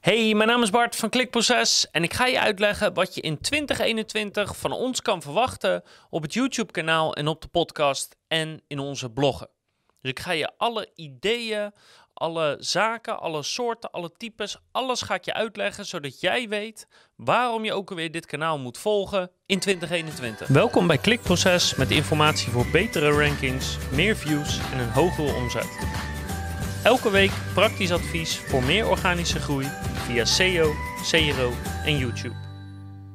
Hey, mijn naam is Bart van Klikproces en ik ga je uitleggen wat je in 2021 van ons kan verwachten op het YouTube-kanaal en op de podcast en in onze bloggen. Dus ik ga je alle ideeën, alle zaken, alle soorten, alle types, alles ga ik je uitleggen zodat jij weet waarom je ook alweer dit kanaal moet volgen in 2021. Welkom bij Klikproces met informatie voor betere rankings, meer views en een hogere omzet. Elke week praktisch advies voor meer organische groei via SEO, CRO en YouTube.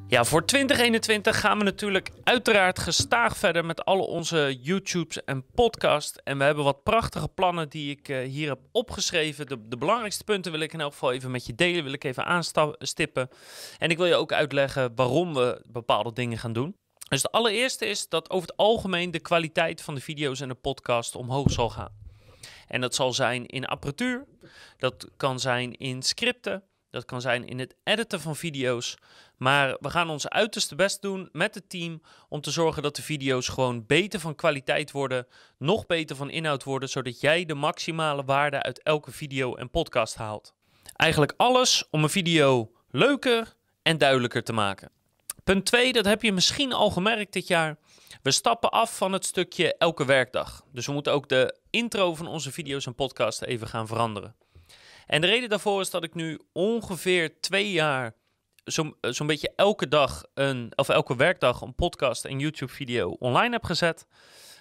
Ja, voor 2021 gaan we natuurlijk uiteraard gestaag verder met alle onze YouTubes en podcasts. En we hebben wat prachtige plannen die ik uh, hier heb opgeschreven. De, de, belangrijkste punten wil ik in elk geval even met je delen, wil ik even aanstippen. En ik wil je ook uitleggen waarom we bepaalde dingen gaan doen. Dus de allereerste is dat over het algemeen de kwaliteit van de video's en de podcast omhoog zal gaan. En dat zal zijn in apparatuur, dat kan zijn in scripten, dat kan zijn in het editen van video's. Maar we gaan ons uiterste best doen met het team om te zorgen dat de video's gewoon beter van kwaliteit worden, nog beter van inhoud worden, zodat jij de maximale waarde uit elke video en podcast haalt. Eigenlijk alles om een video leuker en duidelijker te maken. Punt 2, dat heb je misschien al gemerkt dit jaar. We stappen af van het stukje elke werkdag. Dus we moeten ook de intro van onze video's en podcasts even gaan veranderen. En de reden daarvoor is dat ik nu ongeveer twee jaar zo'n eh, zo beetje elke dag een, of elke werkdag een podcast en YouTube video online heb gezet.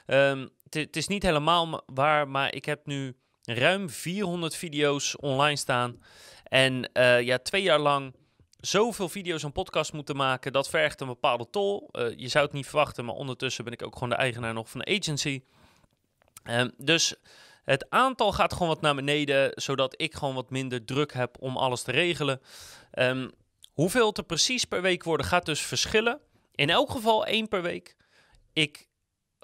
Um, het is niet helemaal waar, maar ik heb nu ruim 400 video's online staan. En uh, ja, twee jaar lang zoveel video's en podcasts moeten maken, dat vergt een bepaalde tol. Uh, je zou het niet verwachten, maar ondertussen ben ik ook gewoon de eigenaar nog van de agency. Um, dus het aantal gaat gewoon wat naar beneden, zodat ik gewoon wat minder druk heb om alles te regelen. Um, hoeveel er precies per week worden, gaat dus verschillen. In elk geval één per week. Ik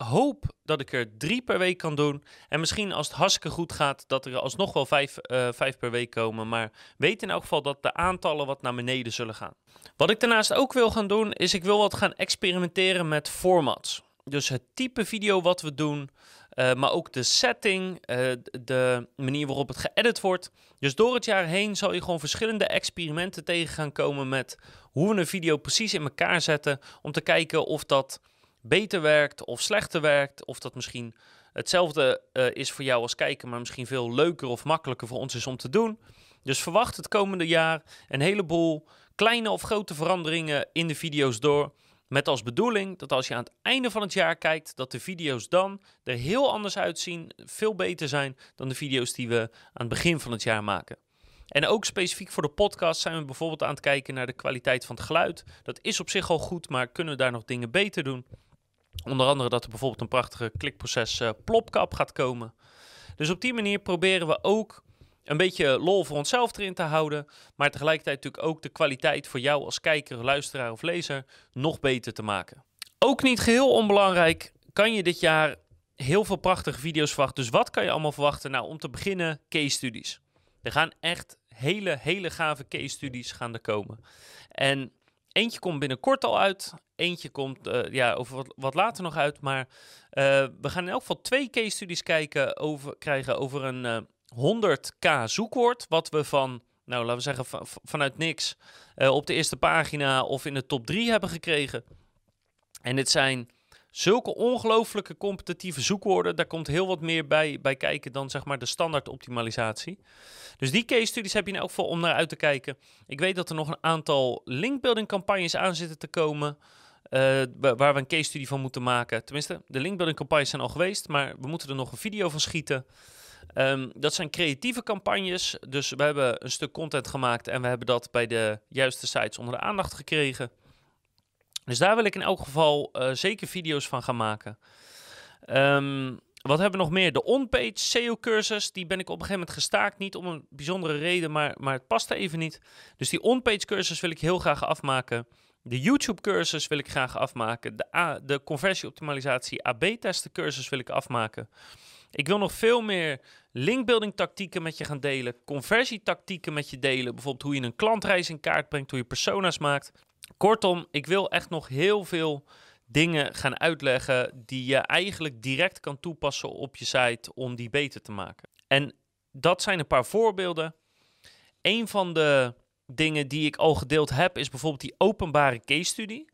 hoop dat ik er drie per week kan doen. En misschien als het hartstikke goed gaat, dat er alsnog wel vijf, uh, vijf per week komen. Maar weet in elk geval dat de aantallen wat naar beneden zullen gaan. Wat ik daarnaast ook wil gaan doen, is ik wil wat gaan experimenteren met formats. Dus het type video wat we doen, uh, maar ook de setting, uh, de manier waarop het geëdit wordt. Dus door het jaar heen zal je gewoon verschillende experimenten tegen gaan komen met hoe we een video precies in elkaar zetten. Om te kijken of dat beter werkt of slechter werkt. Of dat misschien hetzelfde uh, is voor jou als kijker, maar misschien veel leuker of makkelijker voor ons is om te doen. Dus verwacht het komende jaar een heleboel kleine of grote veranderingen in de video's door. Met als bedoeling dat als je aan het einde van het jaar kijkt, dat de video's dan er heel anders uitzien, veel beter zijn dan de video's die we aan het begin van het jaar maken. En ook specifiek voor de podcast zijn we bijvoorbeeld aan het kijken naar de kwaliteit van het geluid. Dat is op zich al goed, maar kunnen we daar nog dingen beter doen? Onder andere dat er bijvoorbeeld een prachtige klikproces uh, plopkap gaat komen. Dus op die manier proberen we ook een beetje lol voor onszelf erin te houden. Maar tegelijkertijd natuurlijk ook de kwaliteit voor jou als kijker, luisteraar of lezer nog beter te maken. Ook niet geheel onbelangrijk kan je dit jaar heel veel prachtige video's verwachten. Dus wat kan je allemaal verwachten? Nou, om te beginnen case studies. Er gaan echt hele, hele gave case studies gaan er komen. En eentje komt binnenkort al uit. Eentje komt uh, ja, over wat, wat, later nog uit. Maar uh, we gaan in elk geval twee case studies kijken over, krijgen over een... Uh, 100k zoekwoord, wat we van, nou laten we zeggen, van, vanuit niks op de eerste pagina of in de top 3 hebben gekregen. En dit zijn zulke ongelooflijke competitieve zoekwoorden. Daar komt heel wat meer bij, bij kijken dan zeg maar de standaard optimalisatie. Dus die case studies heb je in elk geval om naar uit te kijken. Ik weet dat er nog een aantal linkbuilding campagnes aan zitten te komen. Uh, waar we een case studie van moeten maken. Tenminste, de linkbuilding campagnes zijn al geweest, maar we moeten er nog een video van schieten. Um, dat zijn creatieve campagnes. Dus we hebben een stuk content gemaakt en we hebben dat bij de juiste sites onder de aandacht gekregen. Dus daar wil ik in elk geval uh, zeker video's van gaan maken. Um, wat hebben we nog meer? De on-page SEO-cursus, die ben ik op een gegeven moment gestaakt. Niet om een bijzondere reden, maar, maar het paste even niet. Dus die on-page cursus wil ik heel graag afmaken. De YouTube-cursus wil ik graag afmaken. De, A de conversieoptimalisatie AB-testen cursus wil ik afmaken. Ik wil nog veel meer linkbuilding tactieken met je gaan delen, conversietactieken met je delen, bijvoorbeeld hoe je een klantreis in kaart brengt, hoe je persona's maakt. Kortom, ik wil echt nog heel veel dingen gaan uitleggen die je eigenlijk direct kan toepassen op je site om die beter te maken. En dat zijn een paar voorbeelden. Een van de dingen die ik al gedeeld heb, is bijvoorbeeld die openbare case study.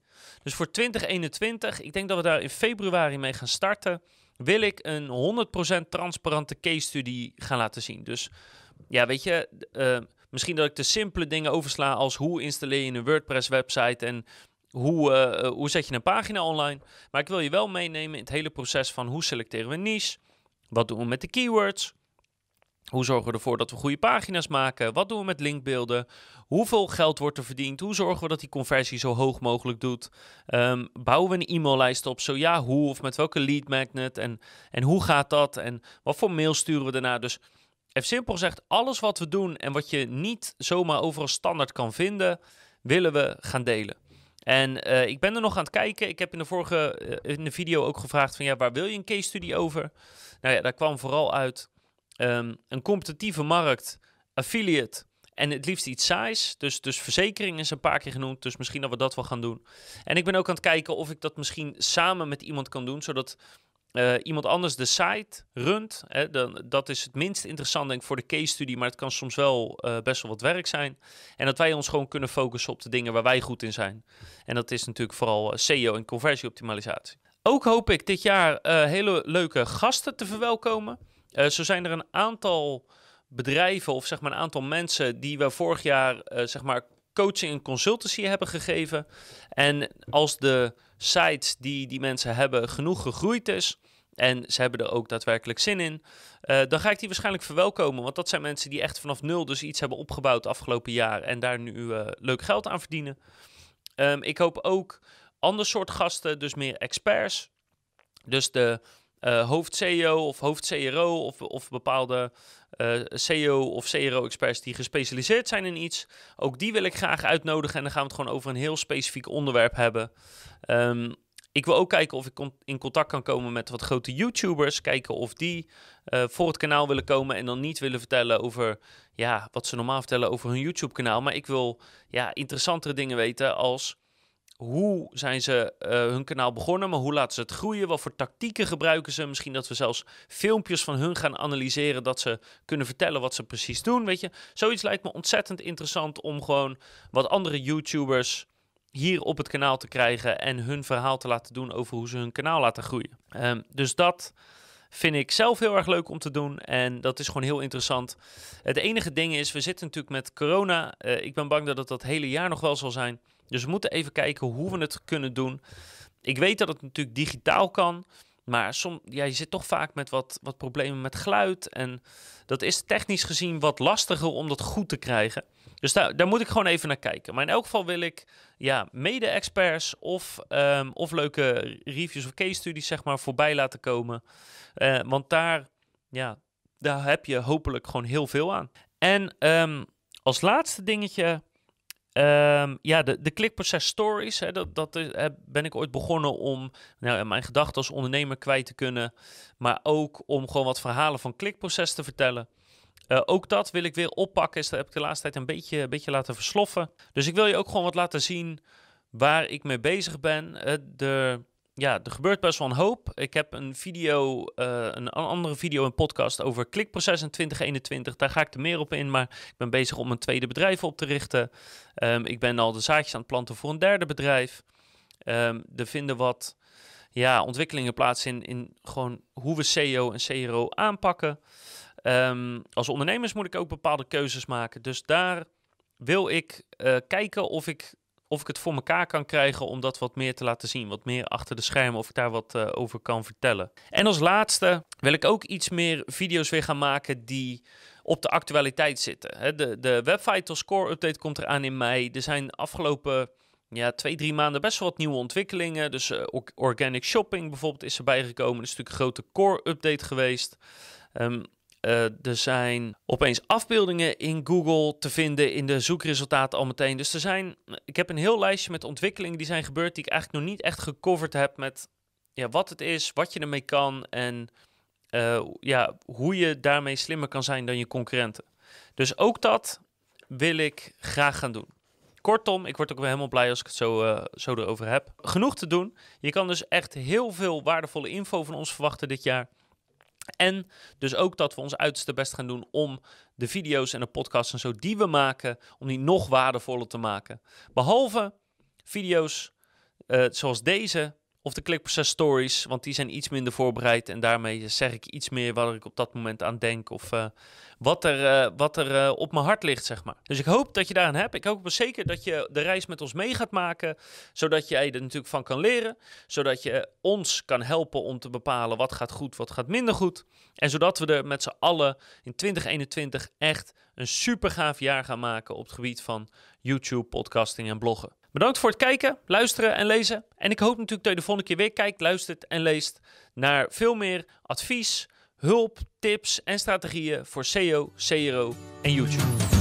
Dus voor 2021, ik denk dat we daar in februari mee gaan starten, wil ik een 100% transparante case study gaan laten zien. Dus ja, weet je, uh, misschien dat ik de simpele dingen oversla als hoe installeer je een WordPress website en hoe, uh, hoe zet je een pagina online. Maar ik wil je wel meenemen in het hele proces van hoe selecteren we niche, wat doen we met de keywords, hoe zorgen we ervoor dat we goede pagina's maken? Wat doen we met linkbeelden? Hoeveel geld wordt er verdiend? Hoe zorgen we dat die conversie zo hoog mogelijk doet? Um, bouwen we een e-maillijst op? Zo ja, hoe? Of met welke lead magnet? En, en hoe gaat dat? En wat voor mail sturen we daarna? Dus even simpel gezegd, alles wat we doen en wat je niet zomaar overal standaard kan vinden, willen we gaan delen. En uh, ik ben er nog aan het kijken. Ik heb in de vorige uh, in de video ook gevraagd van ja, waar wil je een case study over? Nou ja, daar kwam vooral uit um, een competitieve markt, affiliate en het liefst iets saais. Dus, dus verzekering is een paar keer genoemd, dus misschien dat we dat wel gaan doen. En ik ben ook aan het kijken of ik dat misschien samen met iemand kan doen, zodat uh, iemand anders de site runt. Hè, dan, dat is het minst interessant denk ik voor de case study, maar het kan soms wel uh, best wel wat werk zijn. En dat wij ons gewoon kunnen focussen op de dingen waar wij goed in zijn. En dat is natuurlijk vooral uh, SEO en conversieoptimalisatie. Ook hoop ik dit jaar hele leuke gasten te verwelkomen. Zo zijn er een aantal bedrijven of zeg maar een aantal mensen die we vorig jaar zeg maar coaching en consultancy hebben gegeven. En als de sites die die mensen hebben genoeg gegroeid is en ze hebben er ook daadwerkelijk zin in, uh, dan ga ik die waarschijnlijk verwelkomen. Want dat zijn mensen die echt vanaf nul dus iets hebben opgebouwd afgelopen jaar en daar nu leuk geld aan verdienen. Um, ik hoop ook ander soort gasten, dus meer experts. Dus de uh, hoofd-CEO of hoofd-CRO of, of bepaalde uh, eh, CEO of CRO-experts die gespecialiseerd zijn in iets. Ook die wil ik graag uitnodigen en dan gaan we het gewoon over een heel specifiek onderwerp hebben. Um, ik wil ook kijken of ik in contact kan komen met wat grote YouTubers. Kijken of die uh, voor het kanaal willen komen en dan niet willen vertellen over ja, wat ze normaal vertellen over hun YouTube-kanaal. Maar ik wil ja, interessantere dingen weten als hoe zijn ze uh, hun kanaal begonnen, maar hoe laten ze het groeien? Wat voor tactieken gebruiken ze? Misschien dat we zelfs filmpjes van hun gaan analyseren, dat ze kunnen vertellen wat ze precies doen. Weet je, zoiets lijkt me ontzettend interessant om gewoon wat andere YouTubers hier op het kanaal te krijgen en hun verhaal te laten doen over hoe ze hun kanaal laten groeien. Um, dus dat vind ik zelf heel erg leuk om te doen en dat is gewoon heel interessant. Het enige ding is, we zitten natuurlijk met corona. Uh, ik ben bang dat het dat hele jaar nog wel zal zijn. Dus we moeten even kijken hoe we het kunnen doen. Ik weet dat het natuurlijk digitaal kan. Maar som, ja, je zit toch vaak met wat, wat problemen met geluid. En dat is technisch gezien wat lastiger om dat goed te krijgen. Dus daar, daar moet ik gewoon even naar kijken. Maar in elk geval wil ik ja, mede-experts of, um, of leuke reviews of case studies zeg maar, voorbij laten komen. Uh, want daar, ja, daar heb je hopelijk gewoon heel veel aan. En um, als laatste dingetje Um, ja, de, de klikproces stories, hè, dat, dat is, ben ik ooit begonnen om nou, mijn gedachten als ondernemer kwijt te kunnen. Maar ook om gewoon wat verhalen van klikproces te vertellen. Uh, ook dat wil ik weer oppakken. Dus dat heb ik de laatste tijd een beetje, een beetje laten versloffen. Dus ik wil je ook gewoon wat laten zien waar ik mee bezig ben. De ja, er gebeurt best wel een hoop. Ik heb een video, uh, een andere video en podcast over klikproces in 2021. Daar ga ik er meer op in, maar ik ben bezig om een tweede bedrijf op te richten. Um, ik ben al de zaadjes aan het planten voor een derde bedrijf. Um, er vinden wat ja, ontwikkelingen plaats in, in gewoon hoe we SEO en CRO aanpakken. Um, als ondernemers moet ik ook bepaalde keuzes maken. Dus daar wil ik uh, kijken of ik of ik het voor elkaar kan krijgen om dat wat meer te laten zien. Wat meer achter de schermen, of ik daar wat uh, over kan vertellen. En als laatste wil ik ook iets meer video's weer gaan maken die op de actualiteit zitten. De, de Webvital Score Update komt eraan in mei. Er zijn afgelopen ja, twee, drie maanden best wel wat nieuwe ontwikkelingen. Dus uh, organic shopping bijvoorbeeld is erbij gekomen. Er is natuurlijk een grote core update geweest. Um, uh, er zijn opeens afbeeldingen in Google te vinden in de zoekresultaten al meteen. Dus er zijn, ik heb een heel lijstje met ontwikkelingen die zijn gebeurd die ik eigenlijk nog niet echt gecoverd heb met ja, wat het is, wat je ermee kan en uh, ja, hoe je daarmee slimmer kan zijn dan je concurrenten. Dus ook dat wil ik graag gaan doen. Kortom, ik word ook weer helemaal blij als ik het zo, uh, zo erover heb. Genoeg te doen. Je kan dus echt heel veel waardevolle info van ons verwachten dit jaar. En dus ook dat we ons uiterste best gaan doen om de video's en de podcasts en zo die we maken, om die nog waardevoller te maken. Behalve video's uh, zoals deze, of de klikproces stories, want die zijn iets minder voorbereid en daarmee zeg ik iets meer waar ik op dat moment aan denk of uh, wat er, uh, wat er uh, op mijn hart ligt, zeg maar. Dus ik hoop dat je daaraan hebt. Ik hoop zeker dat je de reis met ons mee gaat maken, zodat jij er natuurlijk van kan leren, zodat je ons kan helpen om te bepalen wat gaat goed, wat gaat minder goed. En zodat we er met z'n allen in 2021 echt een super gaaf jaar gaan maken op het gebied van YouTube, podcasting en bloggen. Bedankt voor het kijken, luisteren en lezen. En ik hoop natuurlijk dat je de volgende keer weer kijkt, luistert en leest naar veel meer advies, hulp, tips en strategieën voor SEO, CRO en YouTube.